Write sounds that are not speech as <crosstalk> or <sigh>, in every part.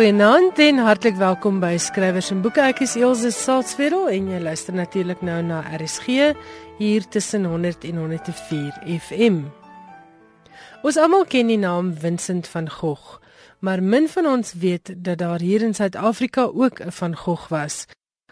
Goeienaand en hartlik welkom by Skrywers en Boeke. Ek is Elsje Salzwetel en jy luister natuurlik nou na RSG hier tussen 100 en 104 FM. Ons almal ken die naam Vincent van Gogh, maar min van ons weet dat daar hier in Suid-Afrika ook 'n van Gogh was.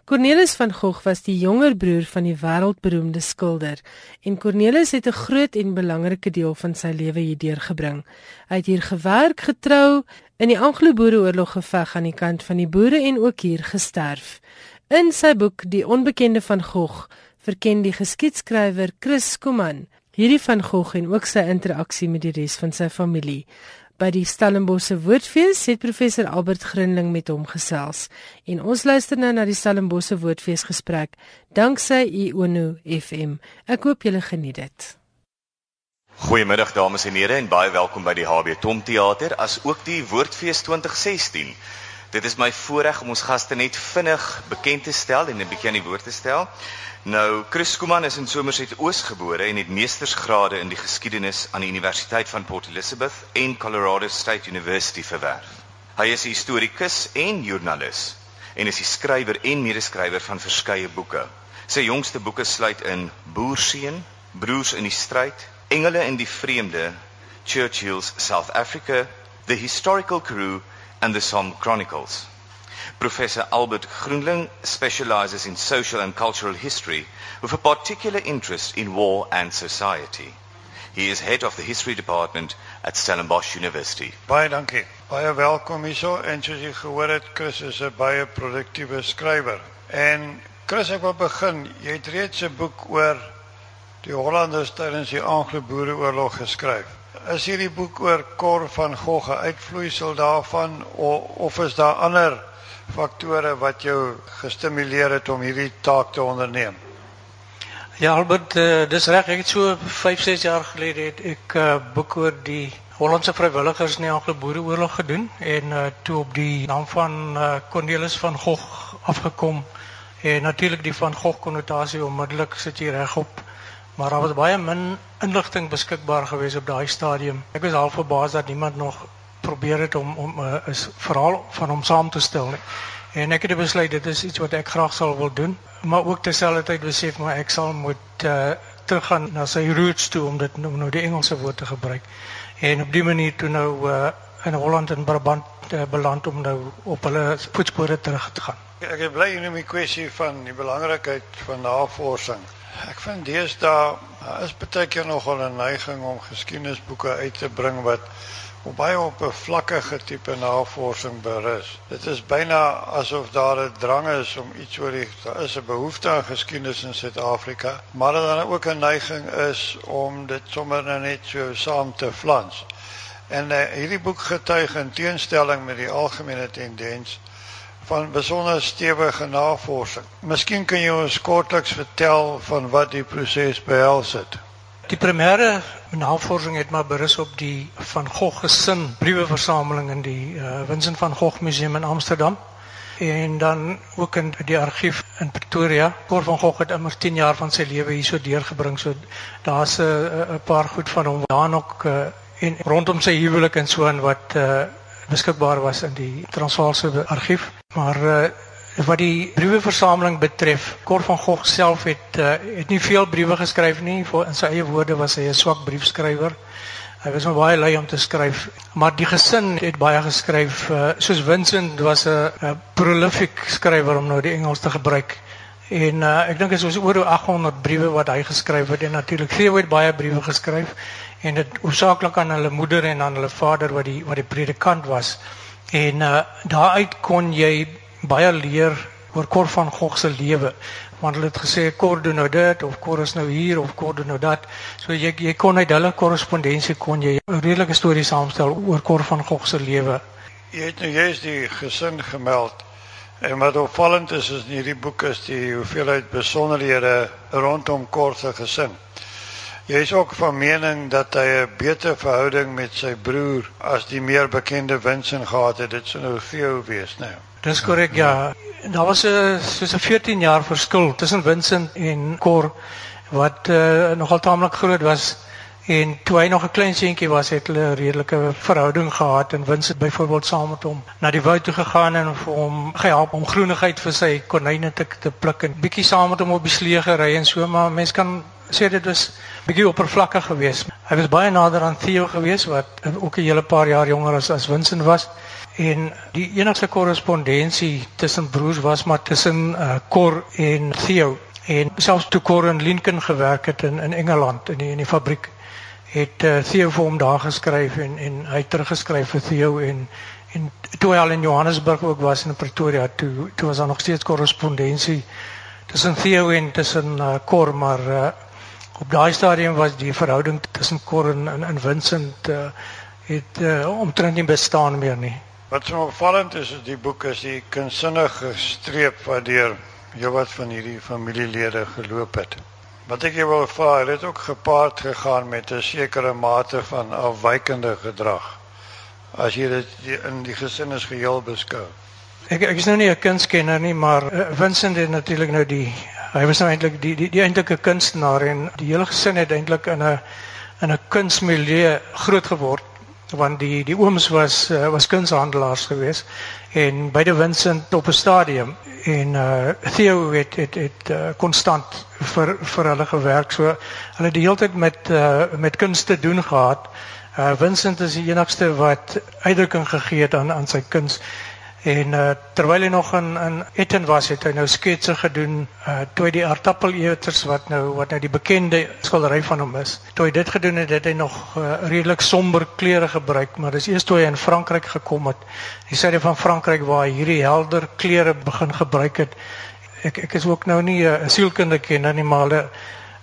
Cornelis van Gogh was die jonger broer van die wêreldberoemde skilder en Cornelis het 'n groot en belangrike deel van sy lewe hier deurgebring. Hy het hier gewerk, getrou, in die Anglo-Boereoorlog geveg aan die kant van die boere en ook hier gesterf. In sy boek Die onbekende van Gogh verken die geskiedskrywer Chris Kuman hierdie van Gogh en ook sy interaksie met die res van sy familie. By die Stellenbosse Woordfees het professor Albert Grinling met hom gesels en ons luister nou na die Stellenbosse Woordfees gesprek danksy Iono FM. Ek hoop julle geniet dit. Goeiemiddag dames en here en baie welkom by die HB Tom Theater as ook die Woordfees 2016. Dit is my voorreg om ons gaste net vinnig bekend te stel en 'n bietjie aan die woord te stel. Nou, Chris Kuman is in Somerset Oos gebore en het meestersgrade in die geskiedenis aan die Universiteit van Port Elizabeth en Colorado State University verwerf. Hy is 'n historikus en joernalis en is die skrywer en medeskrywer van verskeie boeke. Sy jongste boeke sluit in Boerseun, Broers in die stryd, Engele in die vreemde, Churchill's South Africa, The Historical Crew and the Somme Chronicles. Professor Albert Groenling specializes in social and cultural history with a particular interest in war and society. He is head of the history department at Stellenbosch University. Baie dankie. Baie welkom hierso en soos jy gehoor het, Chris is 'n baie produktiewe skrywer. En Chris, ek wil begin. Jy het reeds 'n boek oor die Hollanders tydens die Anglo-Boereoorlog geskryf. Is hierdie boek oor Cor van Gogh 'n uitvloeisel daarvan of, of is daar ander faktore wat jou gestimuleer het om hierdie taak te onderneem? Ja, Albert, uh, dis reg. Ek het so 5, 6 jaar gelede het ek uh, eh, boek oor die Hollandse vrywilligers in die Anglo-Boereoorlog gedoen en uh, toe op die naam van uh, Cornelis van Gogh afgekom en natuurlik die van Gogh konnotasie onmiddellik sit jy regop. Maar daar was baie min inligting beskikbaar gewees op daai stadium. Ek was half verbaas dat niemand nog probeer het om om 'n uh, verhaal van hom saam te stel nie. En ek het besluit dit is iets wat ek graag sal wil doen, maar ook terselfdertyd besef maar ek sal moet uh, teruggaan na sy roots toe om dit nou, nou die Engelse woord te gebruik. En op die manier toe nou uh, in Holland en Brabant uh, beland om nou op hulle voetspore terug te gaan. Ek is bly noem die kwessie van die belangrikheid van navorsing. Ek vind deesdae is baie keer nogal 'n neiging om geskiedenisboeke uit te bring wat op baie op 'n vlakkige tipe navorsing berus. Dit is byna asof daar 'n drang is om iets oor die daar is 'n behoefte aan geskiedenis in Suid-Afrika, maar dat daar ook 'n neiging is om dit sommer nou net so saam te flans. En uh, hierdie boek getuig in teenstelling met die algemene tendens van besonder stewige navorsing. Miskien kan jy ons kortliks vertel van wat die proses behels het. Die primêre navorsing het maar berus op die van Gogh gesin brieweversameling in die uh, Vincent van Gogh Museum in Amsterdam en dan ook in die argief in Pretoria. Cor van Gogh het immer 10 jaar van sy lewe hier so deurgebring. So daar's 'n uh, paar goed van hom daar nog uh, en rondom sy huwelik en so en wat uh, beskikbaar was in die Transvaalse argief. Maar uh, wat die brieweversameling betref, Cor van Gogh self het uh, het nie veel briewe geskryf nie. In sy eie woorde was hy 'n swak briefskrywer. Hy was baie lui om te skryf, maar die gesin het baie geskryf. Uh, soos Vincent was 'n prolific skrywer om nou die Engels te gebruik. En uh, ek dink dit is oor 800 briewe wat hy geskryf het en natuurlik Theo het baie briewe geskryf en dit hoofsaaklik aan hulle moeder en aan hulle vader wat die wat die predikant was. En uh, daaruit kon jy baie leer oor Cor van Gogh se lewe. Want hulle het gesê Cor doen nou dit of Cor is nou hier of Cor doen nou dat. So jy jy kon uit hulle korrespondensie kon jy 'n redelike storie saamstel oor Cor van Gogh se lewe. Jy het nou juist die gesin gemeld. En wat opvallend is is in hierdie boek is die hoeveelheid besonderhede rondom Cor se gesin Jy is ook van mening dat hy 'n beter verhouding met sy broer as die meer bekende Vincent gehad het. Dit sou nou Theo wees, nou. Dis korrek ja. Daar was 'n soos 'n 14 jaar verskil tussen Vincent en Cor wat uh, nogal taamlik groot was En toe hy nog 'n klein seentjie was, het hulle 'n redelike verhouding gehad en Wins het byvoorbeeld saam met hom na die woud toe gegaan en vir hom gehelp om groenigheid vir sy konyne te te pluk en bietjie saam met hom op die slee gery en so, maar mens kan sê dit was bietjie oppervlakkig geweest. Hy was baie nader aan Theo geweest wat ook 'n hele paar jaar jonger as as Vincent was. En die enigste korrespondensie tussen broers was maar tussen uh, Cor en Theo. En selfs toe Cor in Lincoln gewerk het in in Engeland in die, in die fabriek het uh, Theo vir hom daar geskryf en en hy het teruggeskryf vir Theo en en toe hy al in Johannesburg ook was in Pretoria toe toe was daar nog steeds korrespondensie tussen Theo en tussen uh, Cor maar uh, op daai stadium was die verhouding tussen Cor en en, en Vincent uh, het uh, omtrent nie bestaan meer nie. Wat so opvallend is is die boek is die kunsinnige streep wat deur heelwat van hierdie familielede geloop het. Wat ek wil vra, het ook gepaard gegaan met 'n sekere mate van afwykende gedrag. As jy dit in die gesin is geheel beskou. Ek ek is nou nie 'n kunskenner nie, maar uh, Vincent het natuurlik nou die hy was nou eintlik die die, die eintlike kunstenaar en die hele gesin het eintlik in 'n in 'n kunsmilieu groot geword want die die ooms was uh, was kunshandelaars geweest en beide Vincent op 'n stadium en uh Theo het het het uh, konstant vir vir hulle gewerk so hulle die hele tyd met uh met kuns te doen gehad. Uh Vincent is die enigste wat uitdrukking gegee het aan aan sy kuns En uh, terwyl hy nog in in Etten was, het hy nou sketse gedoen uh toe hy die aardappeleters wat nou wat nou die bekende skildery van hom is. Toe hy dit gedoen het, het hy nog uh, redelik somber kleure gebruik, maar dis eers toe hy in Frankryk gekom het, die syde van Frankryk waar hy hierdie helder kleure begin gebruik het. Ek ek is ook nou nie 'n uh, sielkundige nie, maar hulle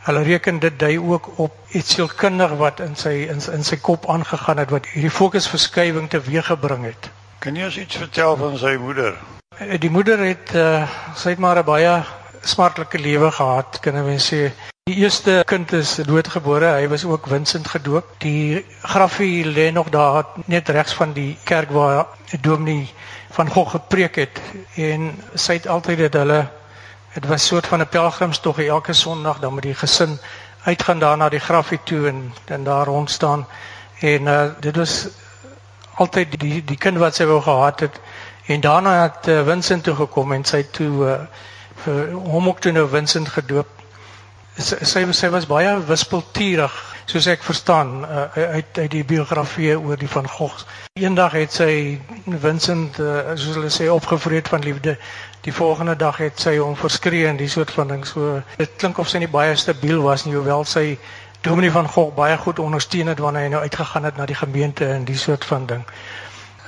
hulle reken dit dui ook op iets sielkundig wat in sy in, in sy kop aangegaan het wat hierdie fokusverskywing teweeggebring het. Kan jy ons iets vertel van sy moeder? Eh, die moeder het uh, sy het maar 'n baie smartlike lewe gehad, kan mens sê. Die eerste kind is doodgebore, hy was ook Vincent gedoop. Die grafie lê nog daar net regs van die kerk waar dominee van Gogh gepreek het en sy het altyd dit hulle dit was 'n soort van 'n pelgrimstog elke Sondag dan met die gesin uitgaan daar na die grafie toe en dan daar rond staan en uh, dit was altyd die die kind wat sy wou gehad het en daarna het uh, Vincent toe gekom en sy toe uh, vir hom ook toe nou Vincent gedoop. Sy sy, sy was baie wispelturig soos ek verstaan uh, uit uit die biografie oor die van Gogh. Eendag het sy Vincent uh, soos hulle sê opgevreet van liefde. Die volgende dag het sy hom verskree en die soort van ding so dit klink of sy nie baie stabiel was nie hoewel sy Dominee van Gogh baie goed ondersteun het wanneer hy nou uitgegaan het na die gemeente en die soort van ding.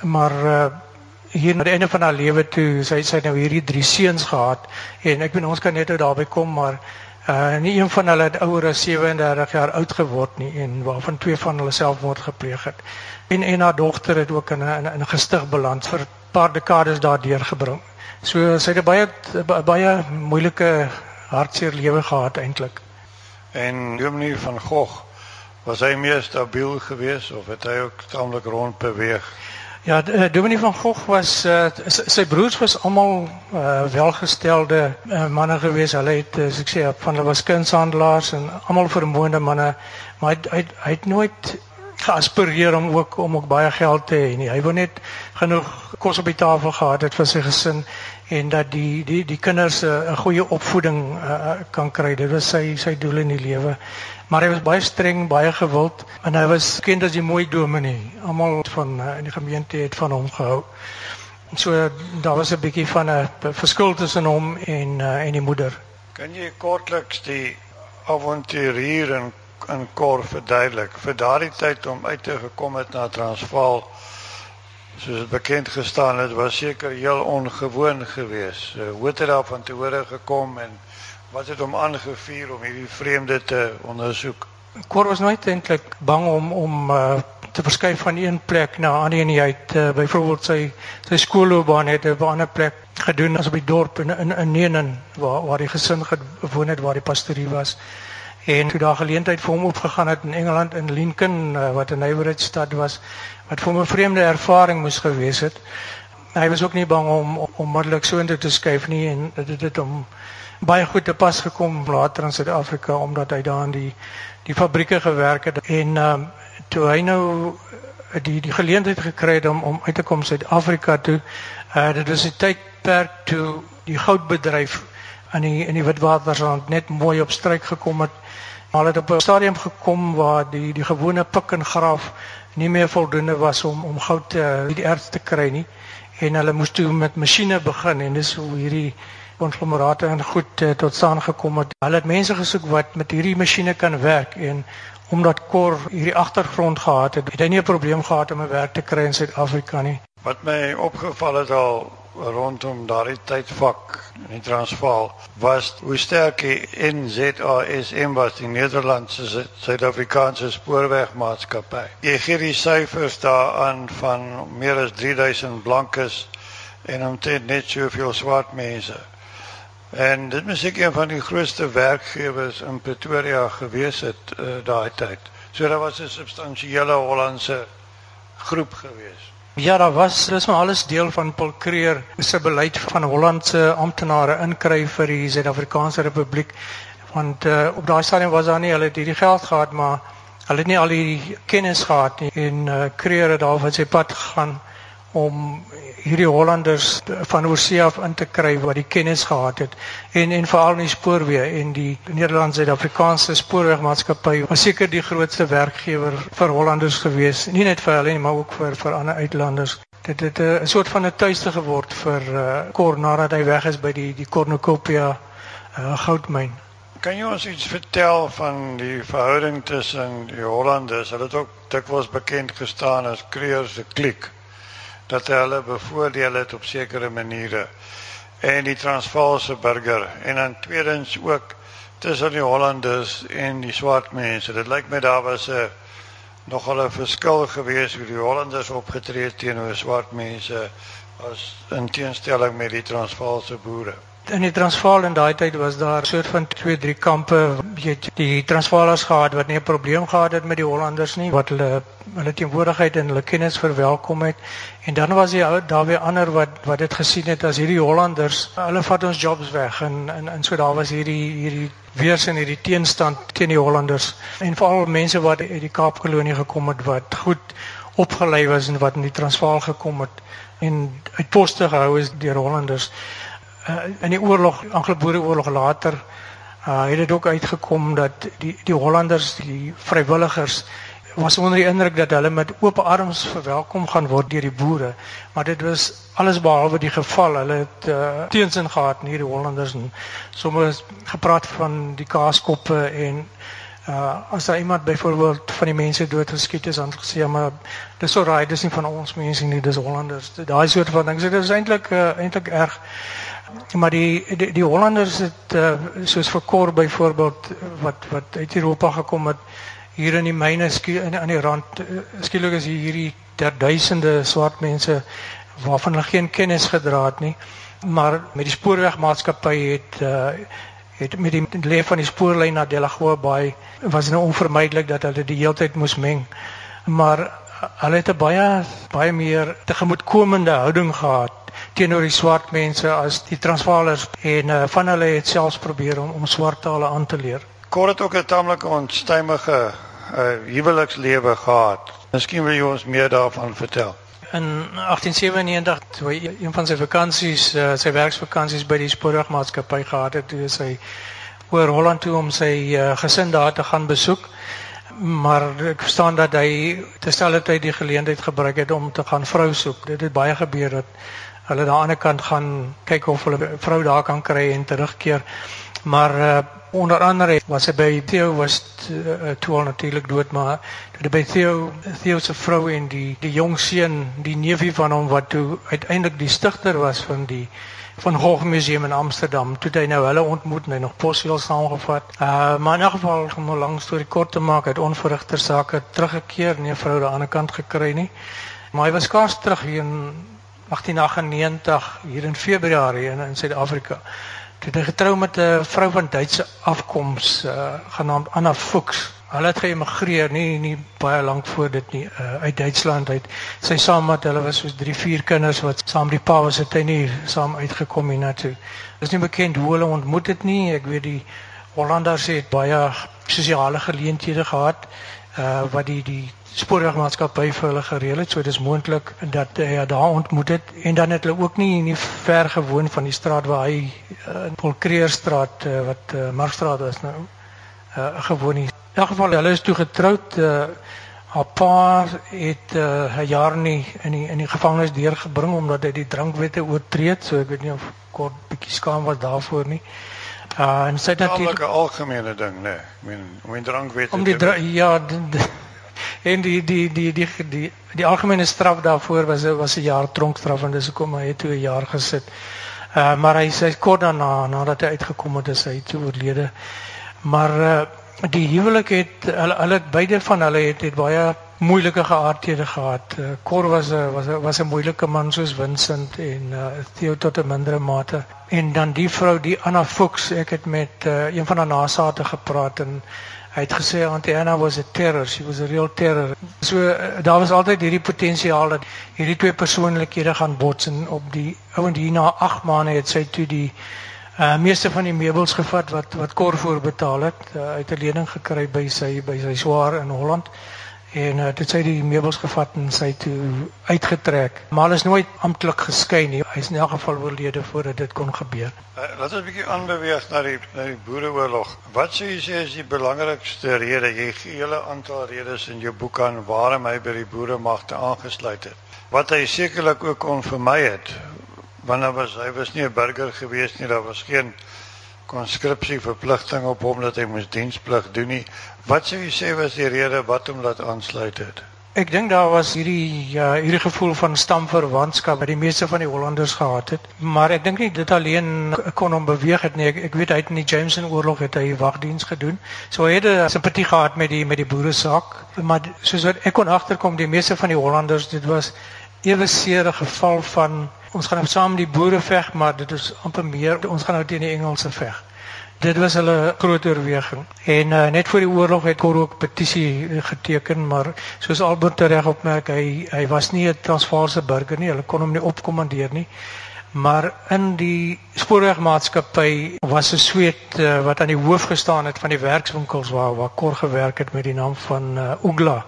Maar uh hier na die einde van haar lewe toe, sy sy nou hierdie drie seuns gehad en ek weet ons kan net nou daarby kom maar uh nie een van hulle het ouer as 37 jaar oud geword nie en waarvan twee van hulle selfmoord gepleeg het. En en haar dogter het ook in 'n in 'n gestig beland vir 'n paar dekades daardeur gebring. So sy het baie baie moeilike hartseer lewe gehad eintlik. En Dominee van Gogh, was hy meer stabiel geweest of het hy ook tamelik rond beweeg? Ja, uh, Dominee van Gogh was uh, sy broers was almal uh, welgestelde uh, manne geweest. Hulle het uh, ek sê van hulle was kunshandelaars en almal vermoënde manne, maar hy hy, hy het nooit geaspireer om ook om ook baie geld te hê nie. Hy wou net genoeg kos op die tafel gehad het vir sy gesin en dat die die die kinders 'n uh, goeie opvoeding uh, kan kry. Dit was sy sy doel in die lewe. Maar hy was baie streng, baie gewild en hy was bekend as die mooi dominee. Almal van uh, in die gemeente het van hom gehou. So daar was 'n bietjie van 'n verskil tussen hom en uh, en die moeder. Kan jy kortliks die avonturier en en kor verduidelik vir daardie tyd om uit te gekom het na Transvaal? Soos bekend gestaan het, was seker heel ongewoon geweest. Hoe het dit daar van tevore gekom en wat het hom aangevuur om hierdie vreemde te ondersoek? Kor was nooit eintlik bang om om uh, te verskuif van een plek na 'n ander en hy het uh, byvoorbeeld sy sy skoolloopbaan het op 'n ander plek gedoen as op die dorp in in in Nenen waar waar die gesin gewoon het waar die pastorie was. En toe daar geleentheid vir hom opgegaan het in Engeland in Lincoln uh, wat 'n neighborhood stad was wat vir 'n vreemde ervaring moes gewees het. hy was ook nie bang om onmiddellik so intoe te skuif nie en dit het hom baie goed te pas gekom later in Suid-Afrika omdat hy daar in die die fabrieke gewerk het en um, toe hy nou die die geleentheid gekry het om om uit te kom Suid-Afrika toe. Uh dit is 'n tydperk toe die goudbedryf aan die in die Witwatersrand net mooi op stryk gekom het. Maar het op 'n stadium gekom waar die die gewone pik en graaf nie meer voldoende was om om goud uh, die erts te kry nie en hulle moes toe met masjiene begin en dis hoe hierdie konglomerate en goed uh, tot staan gekom het. Hulle het mense gesoek wat met hierdie masjiene kan werk en omdat Kor hierdie agtergrond gehad het, het hy nie 'n probleem gehad om 'n werk te kry in Suid-Afrika nie. Wat my opgeval het al rondom daardie tydvak in die Transvaal was hoe sterk die NZASM was die Nederlandse Suid-Afrikaanse spoorwegmaatskappy. Jy gee die syfers daaraan van meer as 3000 blankes en omtrent net soveel swart mense. En dit is seker een van die grootste werkgewers in Pretoria gewees het uh, daai tyd. So daar was 'n substansiële Hollandse groep gewees. Ja, daar was dis maar alles deel van Paul Creer se beleid van Hollandse amptenare inkry vir die Suid-Afrikaanse Republiek. Want uh, op daai stadium was daar nie hulle het hierdie geld gehad, maar hulle het nie al die kennis gehad nie en uh, Creer het daar van sy pad gegaan om hierdie Hollanders van oorsee af in te kry wat die kennis gehad het. En en veral in die spoorweë en die Nederlandse Suid-Afrikaanse spoorwegmaatskappy was seker die grootste werkgewer vir Hollanders gewees. Nie net vir hulle nie maar ook vir vir ander uitlanders. Dit het eh, 'n soort van 'n tuiste geword vir uh, Kor nadat hy weg is by die die Cornucopia uh, goudmyn. Kan jy ons iets vertel van die verhouding tussen die Hollanders? Hulle het ook dikwels bekend gestaan as Kreer se kliek dat hulle bevoordeel het op sekere maniere en die Transvaalse burger en dan tweedens ook tussen die Hollanders en die swart mense. Dit lyk my daar was 'n nogal 'n verskil gewees hoe die Hollanders opgetree teenoor swart mense as in teenstelling met die Transvaalse boere in die Transvaal in daai tyd was daar 'n soort van 2, 3 kampe, weet die Transvaalers gehad wat nie 'n probleem gehad het met die Hollanders nie, wat hulle hulle teenwoordigheid en hulle kennis verwelkom het. En dan was jy daar weer ander wat wat dit gesien het as hierdie Hollanders, hulle vat ons jobs weg en en en so daar was hierdie hierdie weers in hierdie teenstand teen die Hollanders. En veral mense wat uit die Kaapkolonie gekom het wat goed opgelei was en wat in die Transvaal gekom het en uit poste gehou is deur Hollanders in die oorlog Anglo-Boereoorlog later uh, het dit ook uitgekom dat die die Hollanders die vrywilligers was onder die indruk dat hulle met oop arms verwelkom gaan word deur die boere. Maar dit was alles behalwe die geval. Hulle het uh, teensin gehad in hierdie Hollanders en soms gepraat van die kaaskoppe en uh as daar iemand byvoorbeeld van die mense doodgeskiet is dan gesê ja maar dis so raai dis nie van ons mense nie dis Hollanders. Daai soort van ding. So dit is eintlik uh, eintlik erg maar die die, die Hollanders het uh, soos vir Kor byvoorbeeld wat wat uit Europa gekom het hier in die myne in aan die rand uh, skielik is hier hierdie ter duisende swart mense waarvan hulle geen kennis gedra het nie. Maar met die spoorwegmaatskappy het uh, het met die leef van die spoorlyn na Delagoa Bay was nou onvermydelik dat hulle die hele tyd moes meng. Maar hulle het 'n baie baie meer tegemoetkomende houding gehad teenoor die swart mense as die Transvaalers en uh, van hulle het selfs probeer om om swart tale aan te leer. Kort het ook 'n tamelike onstuimige uh, huwelikslewe gehad. Miskien wil jy ons meer daarvan vertel. In 1897 toe hy een van sy vakansies, uh, sy werksvakansies by die spoorwegmaatskappy gehad het, toe hy oor Holland toe om sy uh, gesin daar te gaan besoek. Maar ek verstaan dat hy terselfde tyd die geleentheid gebruik het om te gaan vrou soek. Dit het baie gebeur dat hulle aan die kant gaan kyk of hulle 'n vrou daar kan kry en terugkeer. Maar uh, onder andere was hy by Theo was uh, toe al natuurlik dood maar toe by Theo Theo se vrou en die die jong seun, die neefie van hom wat toe uiteindelik die stigter was van die van Gogh Museum in Amsterdam. Toe hy nou hulle ontmoet en hy nog posveel saamgevat. Uh maar in 'n geval om 'n lang storie kort te maak, het onverrigter sake teruggekeer, nie 'n vrou aan die ander kant gekry nie. Maar hy was skaars terug hier in 1898 hier in Februarie in in Suid-Afrika. Toe hy getrou met 'n vrou van Duitse afkoms uh, genaamd Anna Fuchs. Hulle het geëmigreer nie nie baie lank voor dit nie uh, uit Duitsland uit. Sy saam met hulle was soos 3, 4 kinders wat saam die pa was het hy nie saam uitgekom hiernatoe. Dit is nie bekend hoe hulle ontmoet het nie. Ek weet die Hollanders het baie sosiale geleenthede gehad uh wat die die spoorwegmaatskappy vir hulle gereël het. So dis moontlik dat hy ja, daar ontmoet het en dan het hulle ook nie nie ver gewoon van die straat waar hy uh, in Polkreerstraat uh, wat uh, Markstraat is nou uh, gewoon nie. In elk geval hulle is toe getroud. Uh, haar pa het 'n uh, jaar nie in die in die gevangenis deurgebring omdat hy die drankwette oortree het. So ek weet nie of kort bietjie skaam was daarvoor nie. Uh en sy het natuurlik 'n algemene ding, né? Nee. Ek meen om die drankwette om die dra ja, die, die, en die die die die die die, die algemene straf daarvoor was was 'n jaar tronkstraf en dis hoekom hy toe 'n jaar gesit. Uh maar hy sê kort daarna nadat hy uitgekom het, is hy toe oorlede. Maar uh die huwelik het hulle hulle beide van hulle het het baie moeilike geaardhede gehad. Uh, Cor was 'n was 'n was 'n moeilike man soos Vincent en uh, Theo tot 'n mindere mate. En dan die vrou, die Anna Fox, ek het met uh, een van haar nasate gepraat en hy het gesê Auntie Anna was a terror, she was a real terror. So uh, daar was altyd hierdie potensiaal dat hierdie twee persoonlikhede gaan bots en op die ouend hier na 8 maande het sy toe die Uh meeste van die meubels gevat wat wat Cor voorbetaal het, uh, uit 'n lening gekry by sy by sy swaar in Holland. En uh, dit sy die meubels gevat en sy toe uitgetrek. Maar hulle is nooit amptelik geskei nie. Hy is in elk geval oorlede voordat dit kon gebeur. Uh, laat ons 'n bietjie aanbeweeg na die na die Boereoorlog. Wat sou jy sê is die belangrikste rede? Jy gee 'n hele aantal redes in jou boek aan waarom hy by die boeremagte aangesluit het. Wat hy sekerlik ook kon vermy het wanneer was hy was nie 'n burger gewees nie, daar was geen konskripsie verpligting op hom dat hy moes diensplig doen nie. Wat sou jy sê was die rede wat hom laat aansluit het? Ek dink daar was hierdie ja, hierdie gevoel van stamverwantskap wat die meeste van die Hollanders gehad het, maar ek dink nie dit alleen kon hom beweeg het nie. Ek, ek weet hy het in die Jameson oorlog het hy wagdiens gedoen. So hy het 'n simpatie gehad met die met die boere saak, maar soos wat ek kon agterkom, die meeste van die Hollanders, dit was ewe seer 'n geval van ons gaan nou saam die boere veg, maar dit is amper meer ons gaan nou teen die Engelse veg. Dit was hulle groot oorweging. En uh, net voor die oorlog het Kor ook petisie geteken, maar soos Albert reg opmerk, hy hy was nie 'n Transvaalse burger nie. Hulle kon hom nie opkommandeer nie. Maar in die spoorwegmaatskappy was 'n sweet uh, wat aan die hoof gestaan het van die werkswinkels waar waar Kor gewerk het met die naam van uh, Oogla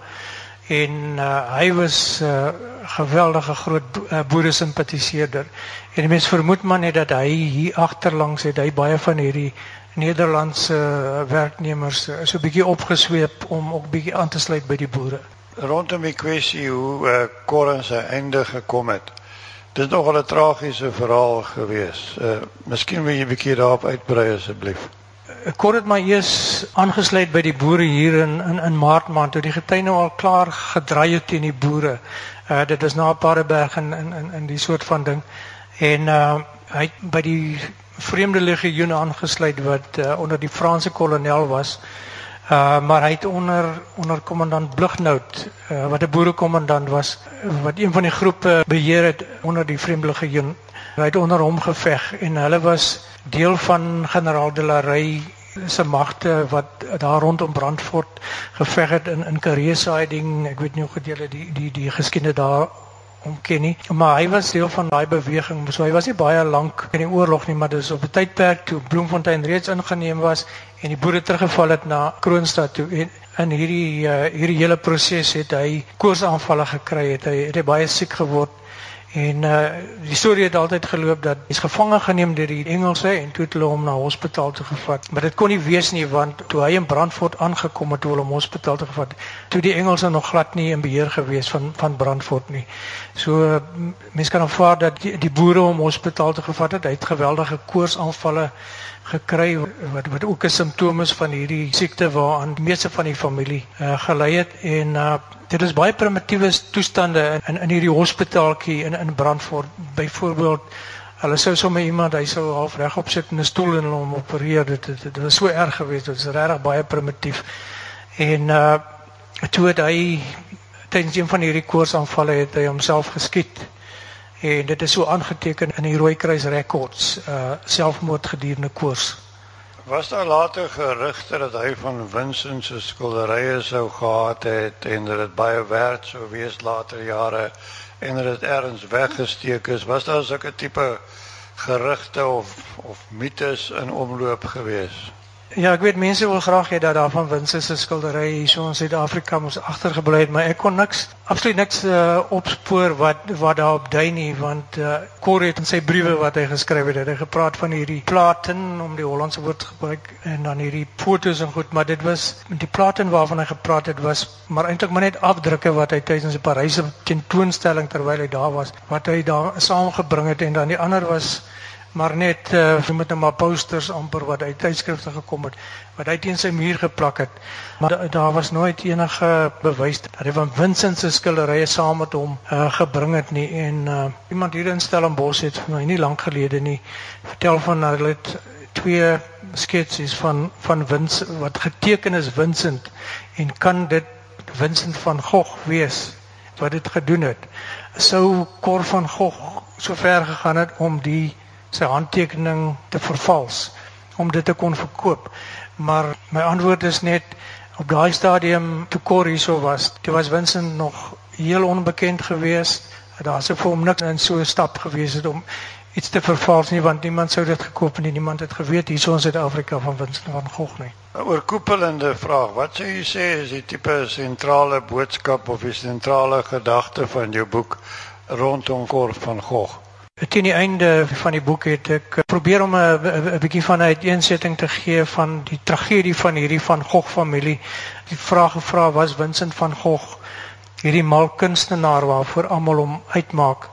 en uh, hy was 'n uh, geweldige groot uh, boeresimpatiseerder en mense vermoed maar net dat hy hier agterlangs het hy baie van hierdie Nederlandse uh, werknemers uh, so 'n bietjie opgesweep om ook bietjie aan te sluit by die boere. Rondom die kwessie hoe uh, Corrin se einde gekom het dit is nogal 'n tragiese verhaal gewees uh, miskien wil jy 'n bietjie daarop uitbrei asseblief kon dit maar eers aangesluit by die boere hier in in in Maart maand toe die getuie nou al klaar gedraai het teen die boere. Uh dit is na Paardeberg en in in in die soort van ding. En uh hy het by die vreemde legioene aangesluit wat uh, onder die Franse kolonel was. Uh maar hy het onder onder kommandant Blugnout uh, wat 'n boerekommandant was wat een van die groepe beheer het onder die vreemde legioen. Hy het onder hom geveg en hulle was deel van generaal de la Rey se magte wat daar rondom Brandfort geveg het in in Kareesiding ek weet nie hoe gedeele die die die geskiedenis daar om ken nie maar hy was deel van daai beweging so hy was nie baie lank in die oorlog nie maar dis op 'n tydperk toe Bloemfontein reeds ingeneem was en die boere teruggeval het na Kroonstad toe en in hierdie uh, hierdie hele proses het hy koorsaanvalle gekry het hy het baie siek geword En uh die storie het altyd geloop dat hy's gevange geneem deur die Engelse en toe het hulle hom na hospitaal toe gevat. Maar dit kon nie wees nie want toe hy in Brandfort aangekom het, toe hulle hom hospitaal toe gevat, toe die Engelse nog glad nie in beheer gewees van van Brandfort nie. So mense kan aanvaar dat die, die boere hom hospitaal toe gevat het. Hy het geweldige koorsaanvalle gekry wat wat ook 'n simptoom is van hierdie siekte waaraan die meeste van die familie uh, gelei het en uh, dit is baie primitiewe toestande in in hierdie hospitaaltjie in in Brandfort. Byvoorbeeld hulle sou sommer iemand hy sou half regop sit in 'n stoel en hom opereer. Dit dit, dit was so erg geweest dit is regtig baie primitief. En uh toe het hy tydens een van hierdie koorsaanvalle het hy homself geskiet en dit is so aangeteken in die Rooikruis rekords uh selfmoord gedurende koors Was daar later gerugte dat hy van Vincent se skilderye sou gehad het en dat dit baie werd sou wees later jare en dat dit ergens weggesteek is? Was daar sulke tipe gerugte of of mites in omloop geweest? Ja, ek weet mense wil graag hê dat daar van Vincent se skildery hier so in Suid-Afrika moes agtergebly het, maar ek kon niks absoluut niks uh, opspoor wat wat daarop dui nie, want uh, Corrie het in sy briewe wat hy geskryf het, het hy gepraat van hierdie platen om die Hollandse woord gebruik en dan hierdie fotos en goed, maar dit was die platen waarvan hy gepraat het was maar eintlik maar net afdrukke wat hy tydens 'n Paryse tentoonstelling terwyl hy daar was, wat hy daar saamgebring het en dan die ander was maar net uh met 'n maar posters amper wat uit tydskrifte gekom het wat hy teen sy muur geplak het. Maar da, daar was nooit enige bewys dat hy van Vincent se skilderye saam met hom uh gebring het nie. En uh iemand hier in Stellenbosch het vir my nie lank gelede nie vertel van hulle het twee sketsies van van Vincent wat geteken is Vincent en kan dit Vincent van Gogh wees wat dit gedoen het. Sou Cor van Gogh so ver gegaan het om die sy handtekening te vervals om dit te kon verkoop. Maar my antwoord is net op daai stadium toe Cor hierso was, toe was Vincent nog heel onbekend geweest. Daar's se vir hom niks in so 'n stap gewees het om iets te vervals nie want niemand sou dit gekoop en niemand het geweet hierso in Suid-Afrika van Vincent van Gogh nie. 'n Oorkoepelende vraag, wat sou jy sê is die tipe sentrale boodskap of die sentrale gedagte van jou boek rondom Cor van Gogh? Teen die einde van die boek het ek probeer om 'n bietjie van 'n uiteensetting te gee van die tragedie van hierdie van Gogh familie. Die vraag gevra was Vincent van Gogh hierdie mal kunstenaar waarvoor almal hom uitmaak.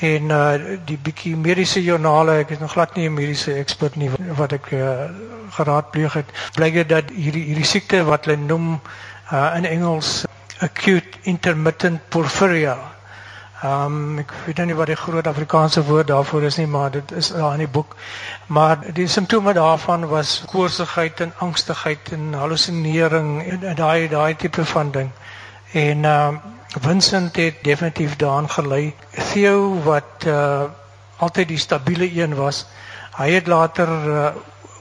En uh die bietjie mediese joernale, ek is nog glad nie 'n mediese ekspert nie wat ek uh, geraadpleeg het. Blyk dat hierdie hierdie siekte wat hulle noem uh in Engels acute intermittent porphyria Ehm um, ek weet nie wat die groot Afrikaanse woord daarvoor is nie, maar dit is daar in die boek. Maar die simptome daarvan was koorsigheid en angstigheid en halusinering en daai daai tipe van ding. En ehm um, Vincent het definitief daaraan gelei. Theo wat uh altyd die stabiele een was, hy het later uh,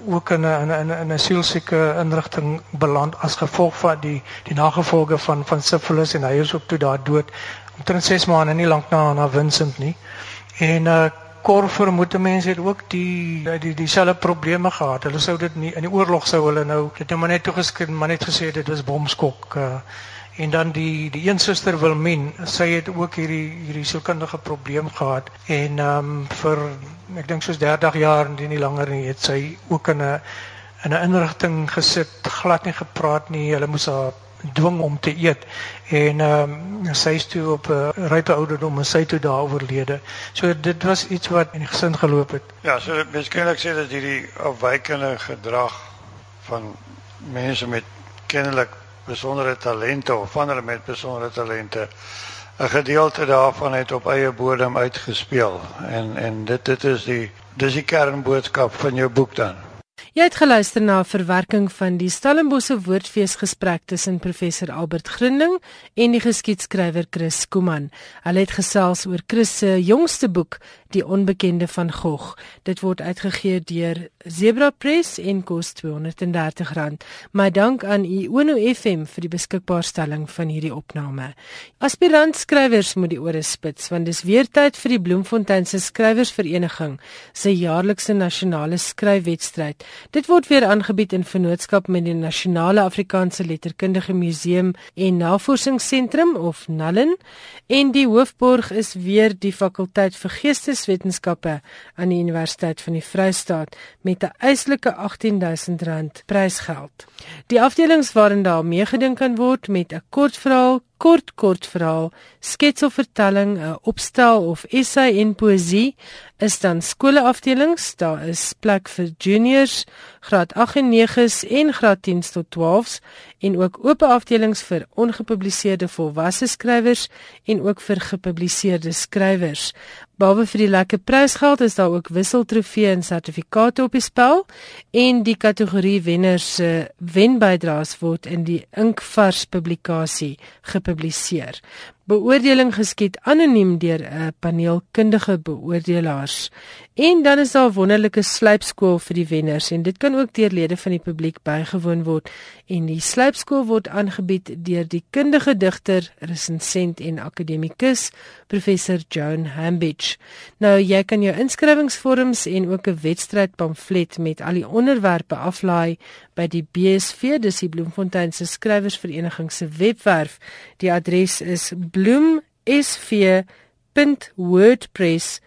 ook in 'n in 'n in 'n sielsieke inrigting beland as gevolg van die die nagevolge van van sifilis en hy is ook toe daar dood omtrent 6 maande nie lank na na Vincent nie. En uh Cor vermoed mense het ook die die dieselfde probleme gehad. Hulle sou dit nie in die oorlog sou hulle nou dit nou maar net toegeskryf maar net gesê dit was bomskok uh en dan die die een suster Wilmien, sy het ook hierdie hierdie sielkundige probleem gehad en ehm um, vir ek dink soos 30 jaar en nie langer nie het sy ook in 'n in 'n inrigting gesit, glad nie gepraat nie. Hulle moes haar dwing om te eet en ehm um, sy is toe op 'n uh, rype ouderdom en sy toe daar oorlede. So dit was iets wat in die gesin geloop het. Ja, so beskryf sê dat hierdie afwykende gedrag van mense met kennelik besondere talente of hulle met besondere talente 'n gedeelte daarvan het op eie bodem uitgespeel en en dit dit is die dis die kernboodskap van jou boek dan. Jy het geluister na 'n verwerking van die Stellenbosse Woordfees gesprek tussen professor Albert Grinding en die geskiedskrywer Chris Kuman. Hulle het gesels oor Chris se jongste boek, Die Onbekende van Gogh. Dit word uitgegee deur Zebra Press en kos R230. My dank aan Iono FM vir die beskikbaarstelling van hierdie opname. Aspirant skrywers moet die ore spits want dis weer tyd vir die Bloemfontein se skrywersvereniging se jaarlikse nasionale skryfwedstryd. Dit word weer aangebied in vennootskap met die Nasionale Afrikaanse Letterkundige Museum en Navorsingsentrum of NALLEN en die hoofborg is weer die fakulteit vir Geesteswetenskappe aan die Universiteit van die Vrystaat met 'n eislike R18000 prysgeld. Die afdelings waarin daar meegedink kan word met 'n kortverhaal, kort kortverhaal, skets of vertelling, 'n opstel of essay en poësie is dan skoolafdelings. Daar is plek vir juniors, graad 8 en 9s en graad 10s tot 12s en ook oop afdelings vir ongepubliseerde volwasse skrywers en ook vir gepubliseerde skrywers. Behalwe vir die lekker prysgeld is daar ook wisseltrofee en sertifikate op die spel en die kategorie wenners se wenbydraes word in die Inkvars publikasie gepubliseer. beoordeling geskied anoniem deur 'n paneel kundige beoordelaars. En dan is daar 'n wonderlike slypskool vir die wenners en dit kan ook deur lede van die publiek bygewoon word. En die slypskool word aangebied deur die kundige digter, resensent en akademikus professor Joan Hambidge. Nou jy kan jou inskrywingsvorms en ook 'n wedstryd pamflet met al die onderwerpe aflaai by die BSV, dis die Bloemfontein se skrywersvereniging se webwerf. Die adres is bloemsv.wordpress.com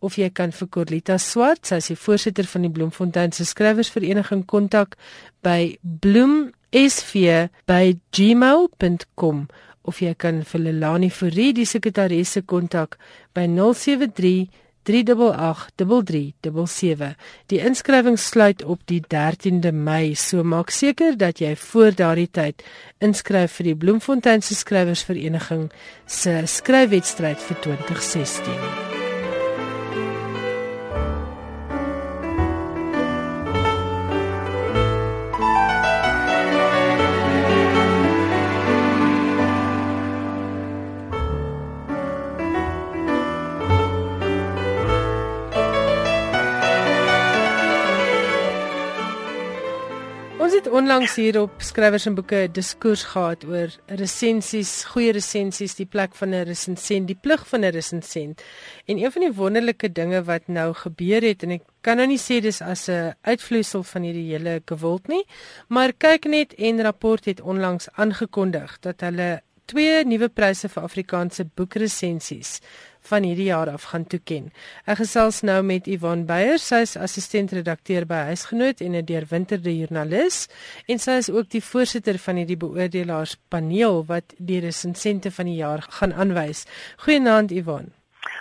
of jy kan vir Corlita Swart, sy is die voorsitter van die Bloemfontein se skrywersvereniging kontak by bloemsv@gmail.com of jy kan vir Lelani Fourie die sekretaresse kontak by 073 3883377. Die inskrywing sluit op die 13de Mei, so maak seker dat jy voor daardie tyd inskryf vir die Bloemfontein se skrywersvereniging se skrywedstryd vir 2016. Onlangs hier op skrywers en boeke 'n diskurs gehad oor resensies, goeie resensies, die plek van 'n resensent, die plig van 'n resensent. En een van die wonderlike dinge wat nou gebeur het en ek kan nou nie sê dis as 'n uitvloeisel van hierdie hele geweld nie, maar kyk net en rapport het onlangs aangekondig dat hulle twee nuwe pryse vir Afrikaanse boekresensies van hierdie jaar af gaan toeken. Ek gesels nou met Yvonne Beyer, sy is assistent-redakteur by Huisgenoot en 'n deurwinterde joernalis en sy is ook die voorsitter van hierdie beoordelaarspaneel wat die resensente van die jaar gaan aanwys. Goeienaand Yvonne.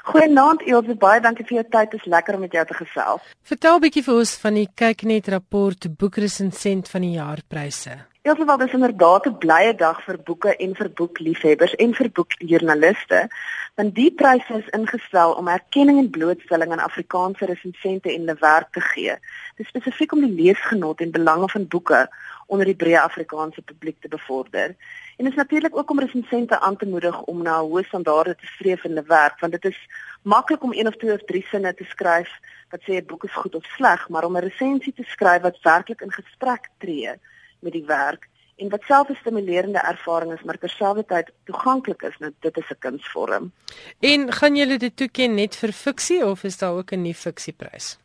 Goeienaand Elsje, baie dankie vir jou tyd. Dit is lekker om met jou te gesels. Vertel 'n bietjie vir ons van die kyknet rapport boekresensent van die jaarpryse. Elsje, dit is inderdaad 'n blye dag vir boeke en vir boekliefhebbers en vir boekjoernaliste want die pryse is ingestel om erkenning en blootstelling aan Afrikaanse resensente en hulle werk te gee. Dit is spesifiek om die leesgenot en belange van boeke onder die breë Afrikaanse publiek te bevorder. En dit is natuurlik ook om resensente aan te moedig om na hoë standaarde te streef in hulle werk, want dit is maklik om een of twee of drie sinne te skryf wat sê 'n boek is goed of sleg, maar om 'n resensie te skryf wat werklik in gesprek tree met die werk en wat self 'n stimulerende ervaring is, maar terselfdertyd toeganklik is, nou dit is 'n kunsvorm. En gaan julle dit toeken net vir fiksie of is daar ook 'n nuwe fiksieprys?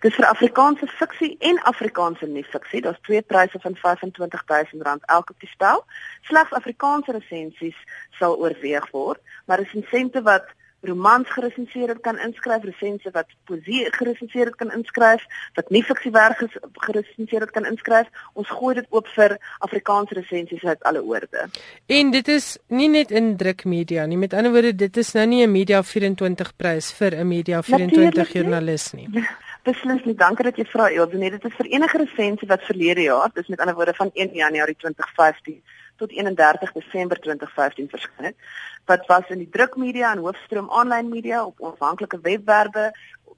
Dis vir Afrikaanse fiksie en Afrikaanse nuwe fiksie. Daar's twee pryse van R25000 elk op die spel. Slegs Afrikaanse resensies sal oorweeg word, maar resensente wat romans geresenseer het kan inskryf, resensie wat poesie geresenseer het kan inskryf, wat nie fiksiewerk geresenseer het kan inskryf. Ons gooi dit oop vir Afrikaanse resensies uit alle oorde. En dit is nie net in drukmedia nie. Met ander woorde, dit is nou nie 'n Media 24 prys vir 'n Media 24 joernalis nie. <laughs> Beslis nie. Dankie dat jy vra Elsje. Nee, dit is vir enige resensie wat verlede jaar, dis met ander woorde van 1 Januarie 2015 tot 31 Desember 2015 verskyn het wat was in die drukmedia en hoofstroom aanlyn media op onafhanklike webwerwe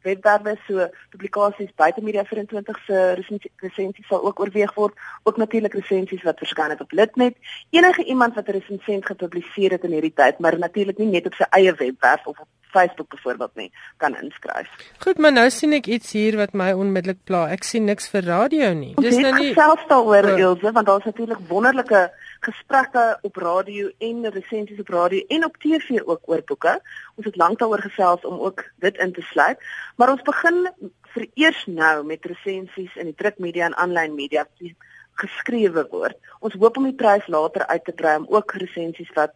webwerwe so publikasies buite media 24 se resensies sal ook oorweeg word ook natuurlik resensies wat verskyn het op Litnet enige iemand wat 'n resensent gepubliseer het in hierdie tyd maar natuurlik nie net op sy eie webwerf of op Facebook byvoorbeeld nie kan inskryf. Goed, maar nou sien ek iets hier wat my onmiddellik pla. Ek sien niks vir radio nie. Dis nou nie selfs daaroor Ilse, want daar's natuurlik wonderlike gesprekke op radio en resensies op radio en op TV ook oor boeke. Ons het lank daaroor gesels om ook dit in te sluit, maar ons begin vir eers nou met resensies in die drukmedia en aanlyn media geskrewe word. Ons hoop om die prys later uit te brei om ook resensies wat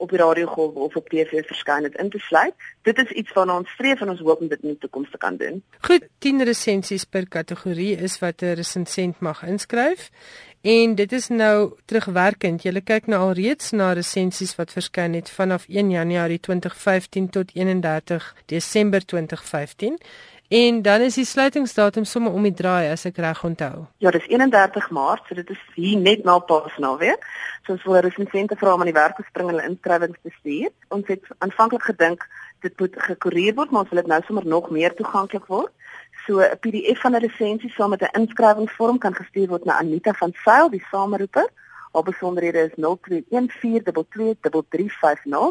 op die radiogolf of op TV verskyn het in te sluit. Dit is iets waarna ons streef en ons hoop om dit in die toekoms te kan doen. Goed, 10 resensies per kategorie is wat 'n resensent mag inskryf En dit is nou terugwerkend. Jy kyk nou al reeds na resensies wat verskyn het vanaf 1 Januarie 2015 tot 31 Desember 2015. En dan is die sluitingsdatum sommer om die draai as ek reg onthou. Ja, dis 31 Maart, so dit is hier net na Paasnaweek. So ons wil resensente vra om aan die werk te spring en hulle inskrywings te stuur. Ons het aanvanklik gedink dit moet gekoreer word, maar ons wil dit nou sommer nog meer toeganklik word. So 'n PDF van 'n resensie saam met 'n inskrywingsvorm kan gestuur word na Anita van Sail, die sameroeper, Haar besonderhede is 0214223350,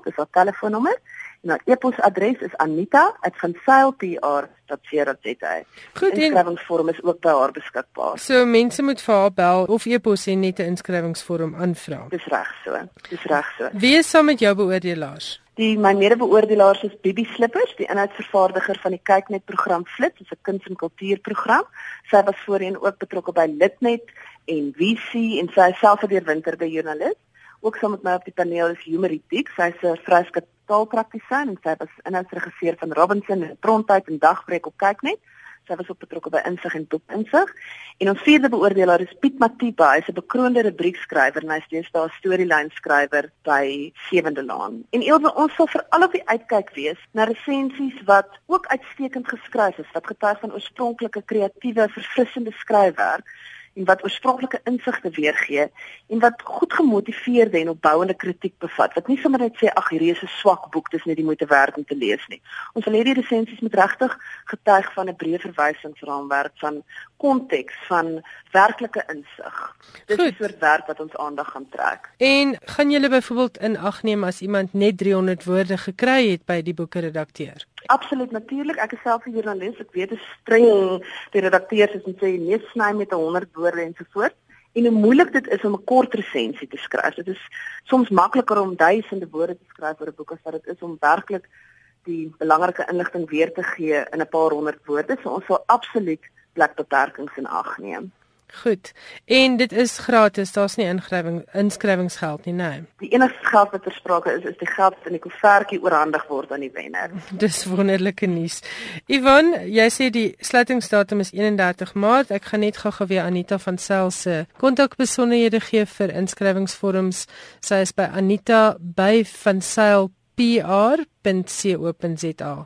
dis haar telefoonnommer. En haar e-posadres is anita@vansailpr.co.za. Goed, en Inskrywingsvorm is ook by haar beskikbaar. so mense moet vir haar bel of e-pos en net 'n inskrywingsvorm aanvra. Dis reg so. Dis reg so. Wie is saam met jou beoordelaars? Die my mede-beoordelaars is Bibi Slippers, die inhoudsvervaardiger van die Kyknet program Flits, dis 'n kuns- en kultuurprogram. Sy was voorheen ook betrokke by Litnet en VC en sy is self 'n deurwinter by joernalis. Ook saam met my op die paneel is Humerie Diek, sy's 'n vryskut taalpraktisyn en sy was inhoudsregisseur van Robinson en Trontyd en Dagbreek op Kyknet. Sy was ook betrokke by Insig en Top Insig. En ons vierde beoordelaar is Piet Matiba, hy's 'n bekroonde rubriekskrywer en hy's deesdae 'n storielyn skrywer by Sewende Laan. En Elsje, ons sal veral op die uitkyk wees na resensies wat ook uitstekend geskryf is, wat getuig van oorspronklike kreatiewe, verfrissende skryfwerk en wat oorspronklike insigte weergee en wat goed gemotiveerde en opbouende kritiek bevat. Wat nie sommer net sê ag hierdie is 'n swak boek, dis net die moeite werd om te lees nie. Ons wil hê die resensies moet regtig getuig van 'n breë verwysingsraamwerk van konteks, van werklike insig. Dis Goed. die soort werk wat ons aandag gaan trek. En gaan julle byvoorbeeld in ag neem as iemand net 300 woorde gekry het by die boeke redakteur? Absoluut natuurlik. Ek is self 'n joernalis. Ek weet dit is streng die redakteurs is en sê nee sny met 'n 100 woorde en so voort. En hoe moeilik dit is om 'n kort resensie te skryf. Dit is soms makliker om duisende woorde te skryf oor 'n boek as wat dit is om werklik die belangrike inligting weer te gee in 'n paar honderd woorde. So ons sal absoluut plekbeperkings in ag neem. Goed. En dit is gratis. Daar's nie inskrywing inskrywingsgeld nie, nee. Die enigste geld wat ter sprake is, is die geld wat in die koevertjie oorhandig word aan die wenner. <laughs> Dis wonderlike nuus. Ivan, jy sê die sluitingsdatum is 31 Maart. Ek gaan net gou-gou weer Anita van Sail se kontakbesonderhede gee vir inskrywingsvorms. Sy is by Anita by van Sail pr.co.za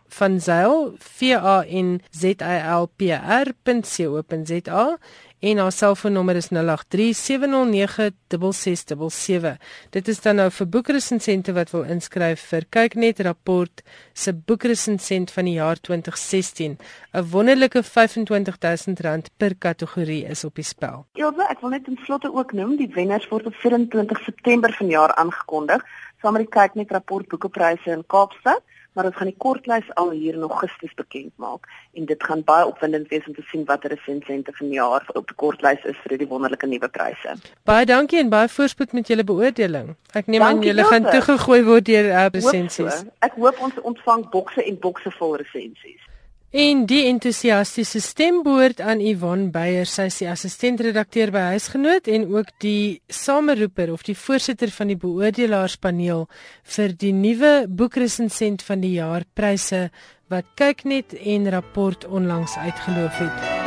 van Zyl v a n z i l p r.co.za en haar selfoonnommer is 0837096677. Dit is dan nou vir boekresensente wat wil inskryf vir Kyknet rapport se boekresensent van die jaar 2016. 'n Wonderlike R25000 per kategorie is op die spel. Elsje, ek wil net ten slotte ook noem, die wenners word op 24 September vanjaar aangekondig saam met die Kyknet rapport boekepryse in Kaapstad, maar ons gaan die kortlys al hier in Augustus bekend maak en dit gaan baie opwindend wees om te sien watter resensente vanjaar op die kortlys is vir die wonderlike nuwe pryse. Baie dankie en baie voorspoed met julle beoordeling. Ek neem aan julle gaan toegegooi word deur uh, Hoop resensies. so. Ek hoop ons ontvang bokse en bokse vol resensies. En die entoesiastiese stem behoort aan Yvonne Beyer, sy is die assistentredakteur by Huisgenoot en ook die sameroeper of die voorsitter van die beoordelaarspaneel vir die nuwe boekresensent van die jaar pryse wat Kyknet en rapport onlangs uitgeloof het.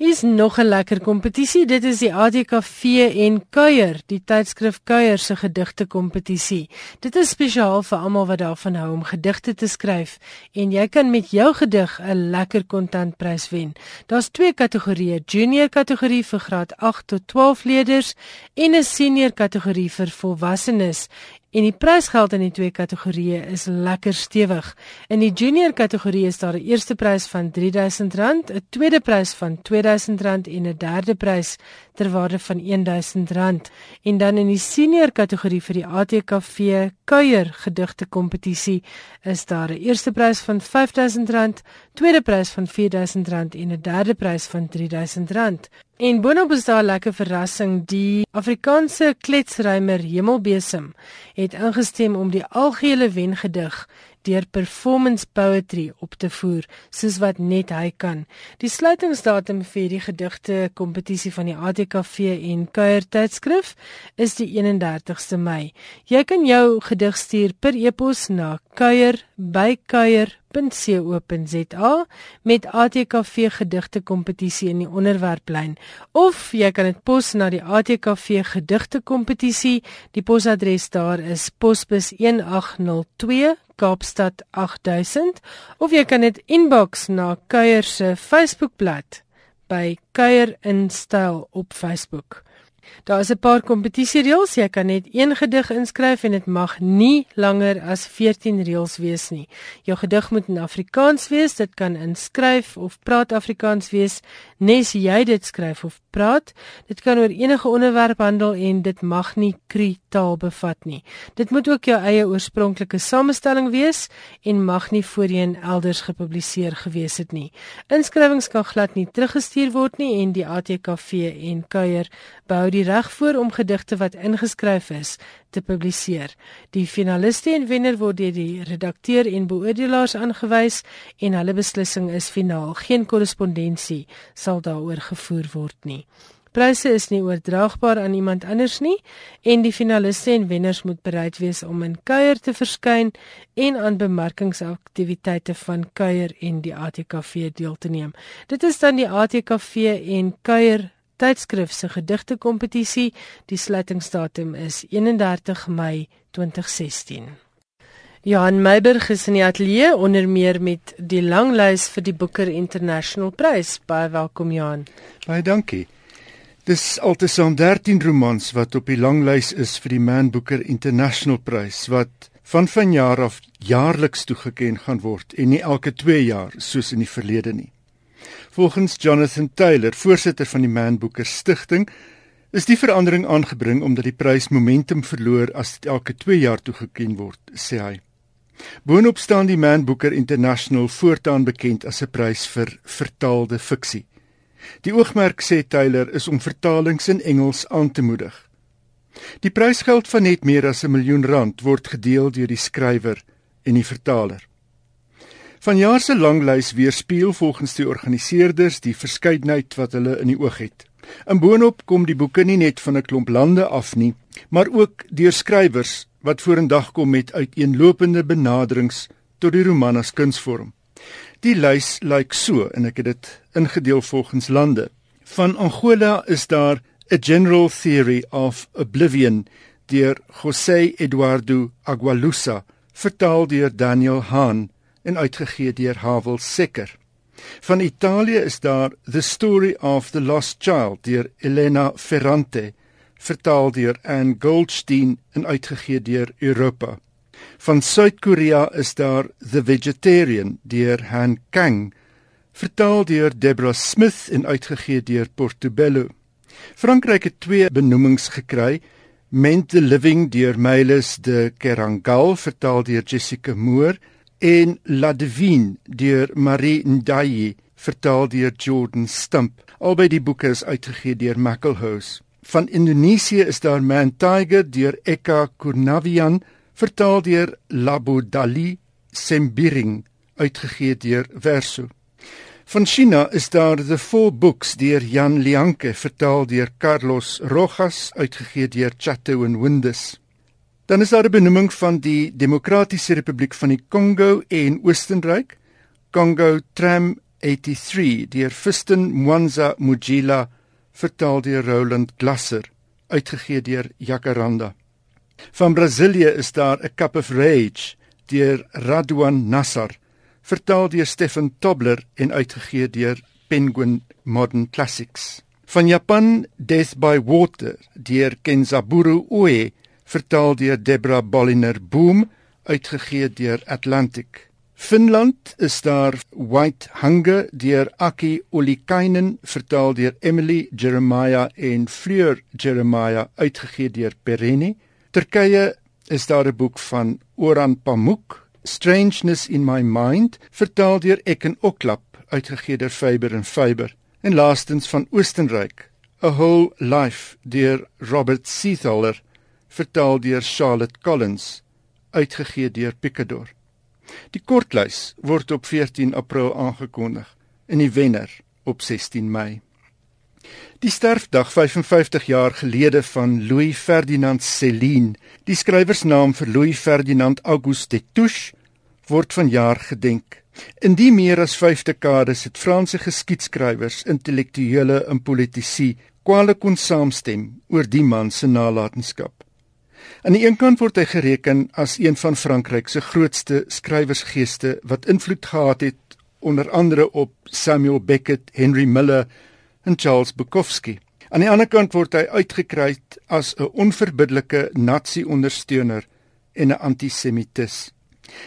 Is nog 'n lekker kompetisie. Dit is die ATKV en Kuier, die tydskrif Kuier se gedigte kompetisie. Dit is spesiaal vir almal wat daarvan hou om gedigte te skryf en jy kan met jou gedig 'n lekker kontantprys wen. Daar's twee kategorieë: junior kategorie vir graad 8 tot 12 leerders en 'n senior kategorie vir volwassenes. En die prysgeld in die twee kategorieë is lekker stewig. In die junior kategorie is daar 'n eerste prys van R3000, 'n tweede prys van R2000 en 'n derde prys ter waarde van R1000. En dan in die senior kategorie vir die ATKV kuier gedigte kompetisie is daar 'n eerste prys van R5000, tweede prys van R4000 en 'n derde prys van R3000. En boonop is daar 'n lekker verrassing. Die Afrikaanse kletsrymer Hemelbesem het ingestem om die algehele wengedig deur performance poetry op te voer soos wat net hy kan. Die sluitingsdatum vir die gedigte kompetisie van die ATKV en Kuier tydskrif is die 31ste Mei. Jy kan jou gedig stuur per e-pos na kuier@kuier.co.za met ATKV gedigte kompetisie in die onderwerplyn of jy kan dit pos na die ATKV gedigte kompetisie. Die posadres daar is posbus 1802 Kaapstad 8000 of jy kan dit inbox na Kuier se Facebookblad by Kuier in styl op Facebook. Daar is 'n paar kompetisiereëls. Jy kan net een gedig inskryf en dit mag nie langer as 14 reëls wees nie. Jou gedig moet in Afrikaans wees. Dit kan inskryf of praat Afrikaans wees, nes jy dit skryf of praat. Dit kan oor enige onderwerp handel en dit mag nie Cree taal bevat nie. Dit moet ook jou eie oorspronklike samestelling wees en mag nie voorheen elders gepubliseer gewees het nie. Inskrywings kan glad nie teruggestuur word nie en die ATKV en Kuier behou die reg voor om gedigte wat ingeskryf is te publiseer. Die finaliste en wenner word deur die redakteur en beoordelaars aangewys en hulle beslissing is finaal. Geen korrespondensie sal daaroor gevoer word nie. Pryse is nie oordraagbaar aan iemand anders nie en die finaliste en wenners moet bereid wees om in kuier te verskyn en aan bemarkingsaktiwiteite van kuier en die ATKV deel te neem. Dit is dan die ATKV en kuier tydskrif se gedigte kompetisie. Die sluitingsdatum is 31 Mei 2016. Johan Meiberg is in die ateljee onder meer met die langlys vir die Booker International Prys. Baie welkom Johan. Baie dankie. Dis altesaam 13 romans wat op die langlys is vir die Man Booker International Prys wat van vanjaar af jaarliks toegeken gaan word en nie elke 2 jaar soos in die verlede nie. Volgens Jonathan Taylor, voorsitter van die Man Booker Stichting, is die verandering aangebring omdat die prys momentum verloor as dit elke 2 jaar toegeken word, sê hy. Boonop staan die Man Booker International voortaan bekend as 'n prys vir vertaalde fiksie. Die oogmerk sê Taylor is om vertalings in Engels aan te moedig. Die prysgeld van net meer as 'n miljoen rand word gedeel deur die skrywer en die vertaler. Vanjaar se langlys weerspieël volgens die organiseerders die verskeidenheid wat hulle in die oog het. In boonop kom die boeke nie net van 'n klomp lande af nie, maar ook deur skrywers wat vorendag kom met uiteenlopende benaderings tot die roman as kunsvorm. Die lys lyk so en ek het dit ingedeel volgens lande. Van Angola is daar A General Theory of Oblivion deur José Eduardo Agualusa, vertaal deur Daniel Hahn en uitgegee deur Havel Secker. Van Italië is daar The Story of the Lost Child deur Elena Ferrante, vertaal deur Anne Goldstein en uitgegee deur Europa. Van Suid-Korea is daar The Vegetarian deur Han Kang, vertaal deur Deborah Smith en uitgegee deur Portobello. Frankryk het twee benoemings gekry. Ment the Living deur Myles de Kerangal, vertaal deur Jessica Moore en La Divine deur Marie Ndayi vertaal deur Jordan Stump. Albei die boeke is uitgegee deur Mackelhouse. Van Indonesië is daar Man Tiger deur Eka Kurnavian vertaal deur Labo Dali Sembiring uitgegee deur Verso. Van China is daar The Four Books deur Jan Lianke vertaal deur Carlos Rojas uitgegee deur Chatto and Windus. Dan is daar 'n benoeming van die Demokratiese Republiek van die Kongo en Oostenryk, Congo Tram 83 deur Fiston Mwanza Mujila, vertaal deur Roland Glasser, uitgegee deur Jacaranda. Van Brasilië is daar 'n Cup of Rage deur Radwan Nassar, vertaal deur Stefan Tobler en uitgegee deur Penguin Modern Classics. Van Japan Death by Water deur Kenzaburo Oe vertaal deur Debra Bolliner Boom uitgegee deur Atlantic. Finland is daar White Hunger deur Aki Olikainen vertaal deur Emily Jeremiah en Fleur Jeremiah uitgegee deur Pereni. Turkye is daar 'n boek van Orhan Pamuk Strangeness in My Mind vertaal deur Ekken Oklap uitgegee deur Faber and Faber. En laastens van Oostenryk A Whole Life deur Robert Seathaler vertaal deur Charlotte Collins, uitgegee deur Picador. Die kortlys word op 14 April aangekondig en die wenner op 16 Mei. Die sterfdag 55 jaar gelede van Louis Ferdinand Céline, die skrywersnaam vir Louis Ferdinand Auguste Touche, word vanjaar gedenk. In die meer as 5 dekades het Franse geskiedskrywers, intellektuele en politici kwale kon saamstem oor die man se nalatenskap. Aan die een kant word hy gereken as een van Frankryk se grootste skrywersgeeste wat invloed gehad het onder andere op Samuel Beckett, Henry Miller en Charles Bukowski. Aan die ander kant word hy uitgekry as 'n onverbiddelike nasie-ondersteuner en 'n antisemitis.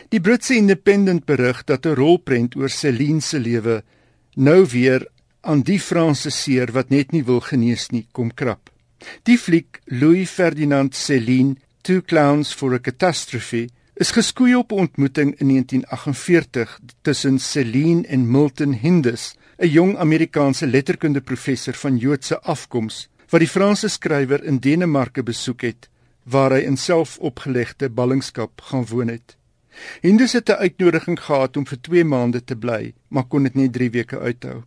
Die Britse Independent berig dat 'n rolprent oor Celine se lewe nou weer aan die Franse seer wat net nie wil genees nie kom krap. Die fliek Louis Ferdinand Celine Two Clowns for a Catastrophe is geskoei op 'n ontmoeting in 1948 tussen Celine en Milton Hindus, 'n jong Amerikaanse letterkundeprofessor van Joodse afkoms wat die Franse skrywer in Denemarke besoek het waar hy in selfopgelegde ballingskap gaan woon het. Hindus het 'n uitnodiging gehad om vir 2 maande te bly, maar kon dit net 3 weke uithou.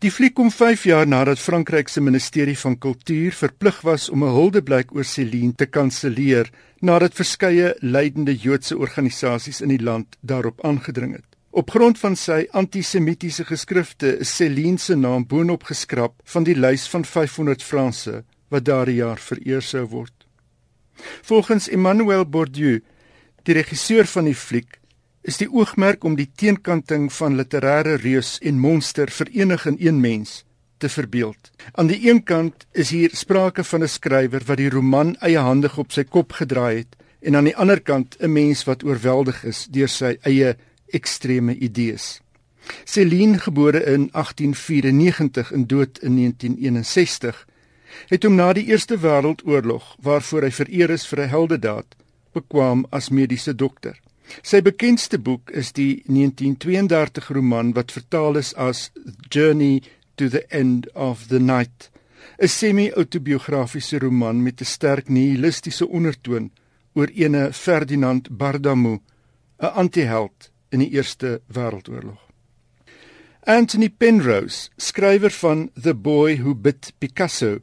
Die fliek kom 5 jaar nadat Frankryk se ministerie van kultuur verplig was om 'n huldeblyk oor Celine te kanselleer nadat verskeie leidende Joodse organisasies in die land daarop aangedring het. Op grond van sy antisemitiese geskrifte is Celine se naam boonop geskraap van die lys van 500 Franse wat daardie jaar vereer sou word. Volgens Emmanuel Bourdieu, die regisseur van die fliek, is die oogmerk om die teenkanting van literêre reus en monster verenig in een mens te verbeeld. Aan die een kant is hier sprake van 'n skrywer wat die roman eiehandig op sy kop gedraai het en aan die ander kant 'n mens wat oorweldig is deur sy eie ekstreme idees. Celine, gebore in 1894 en dood in 1961, het hom na die Eerste Wêreldoorlog, waarvoor hy vereer is vir 'n heldedaad, bekwam as mediese dokter. Sy bekendste boek is die 1932 roman wat vertaal is as Journey to the End of the Night, 'n semi-autobiografiese roman met 'n sterk nihilistiese ondertoon oor ene Ferdinand Bardamou, 'n antiheld in die Eerste Wêreldoorlog. Anthony Penrose, skrywer van The Boy Who Bit Picasso,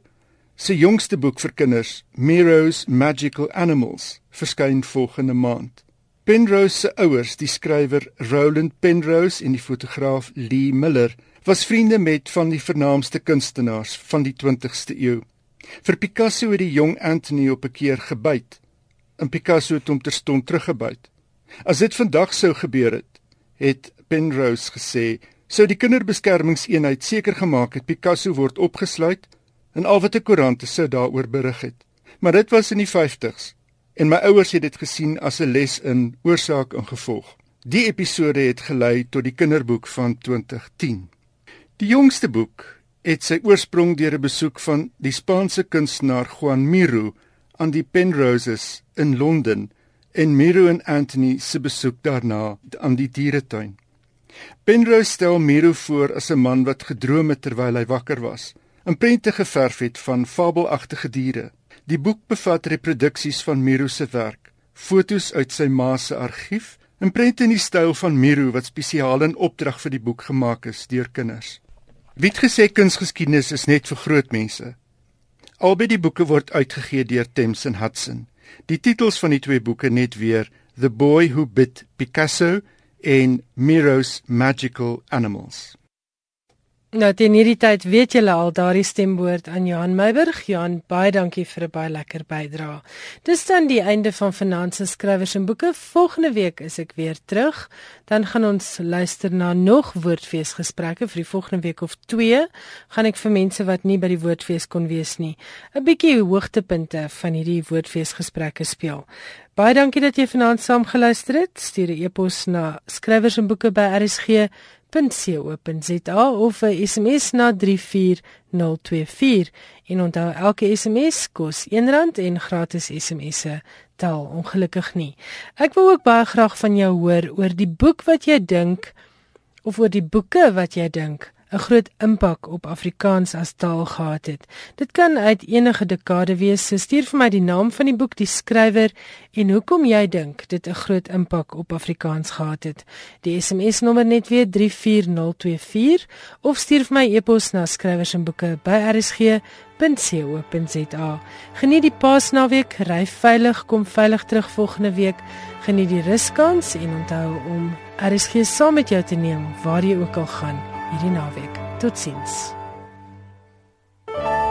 sy jongste boek vir kinders, Miro's Magical Animals, verskyn volgende maand. Penrose se ouers, die skrywer Roland Penrose en die fotograaf Lee Miller, was vriende met van die vernaamste kunstenaars van die 20ste eeu. Vir Picasso het die jong Anthony op 'n keer gebyt. En Picasso het hom terstond teruggebyt. As dit vandag sou gebeur het, het Penrose gesê, sou die kinderbeskermingseenheid seker gemaak het Picasso word opgesluit en al wat 'n koerante sou daaroor berig het. Maar dit was in die 50s en my ouers het dit gesien as 'n les in oorsaak en gevolg. Die episode het gelei tot die kinderboek van 2010. Die jongste boek het sy oorsprong deur 'n besoek van die Spaanse kunstenaar Juan Miro aan die Penroses in Londen en Miro en Anthony se besoek daarna aan die dieretuin. Penrose stel Miro voor as 'n man wat gedroom het terwyl hy wakker was, 'n prente geverf het van fabelagtige diere Die boek bevat reproduksies van Miro se werk, fotos uit sy ma se argief en prente in die styl van Miro wat spesiaal in opdrag vir die boek gemaak is deur kinders. Wie het gesê kunsgeskiedenis is net vir groot mense? Albei die boeke word uitgegee deur Thames and Hudson. Die titels van die twee boeke net weer The Boy Who Bit Picasso en Miro's Magical Animals. Nou teen hierdie tyd weet julle al daardie stemwoord aan Johan Meiburg. Johan, baie dankie vir 'n baie lekker bydrae. Dis dan die einde van Finansies Skrywers en Boeke. Volgende week is ek weer terug. Dan gaan ons luister na nog woordfeesgesprekke vir die volgende week of 2. Gaan ek vir mense wat nie by die woordfees kon wees nie, 'n bietjie hoogtepunte van hierdie woordfeesgesprekke speel. Baie dankie dat jy vanaand saam geluister het. Stuur 'n e-pos na skrywers en boeke by RSG www.rsg.co.za of 'n SMS na 34024 en onthou elke SMS kos R1 en gratis SMS'e tel ongelukkig nie. Ek wil ook baie graag van jou hoor oor die boek wat jy dink of oor die boeke wat jy dink 'n groot impak op Afrikaans as taal gehad het. Dit kan uit enige dekade wees. So stuur vir my die naam van die boek, die skrywer en hoekom jy dink dit 'n groot impak op Afrikaans gehad het. Die SMS nommer net weer 34024 of stuur vir my e-pos na skrywersenboeke@rsg.co.za. Geniet die Paasnaweek, ry veilig, kom veilig terug volgende week. Geniet die ruskans en onthou om RSG saam met jou te neem waar jy ook al gaan hierdie naweek. Totsiens. thank you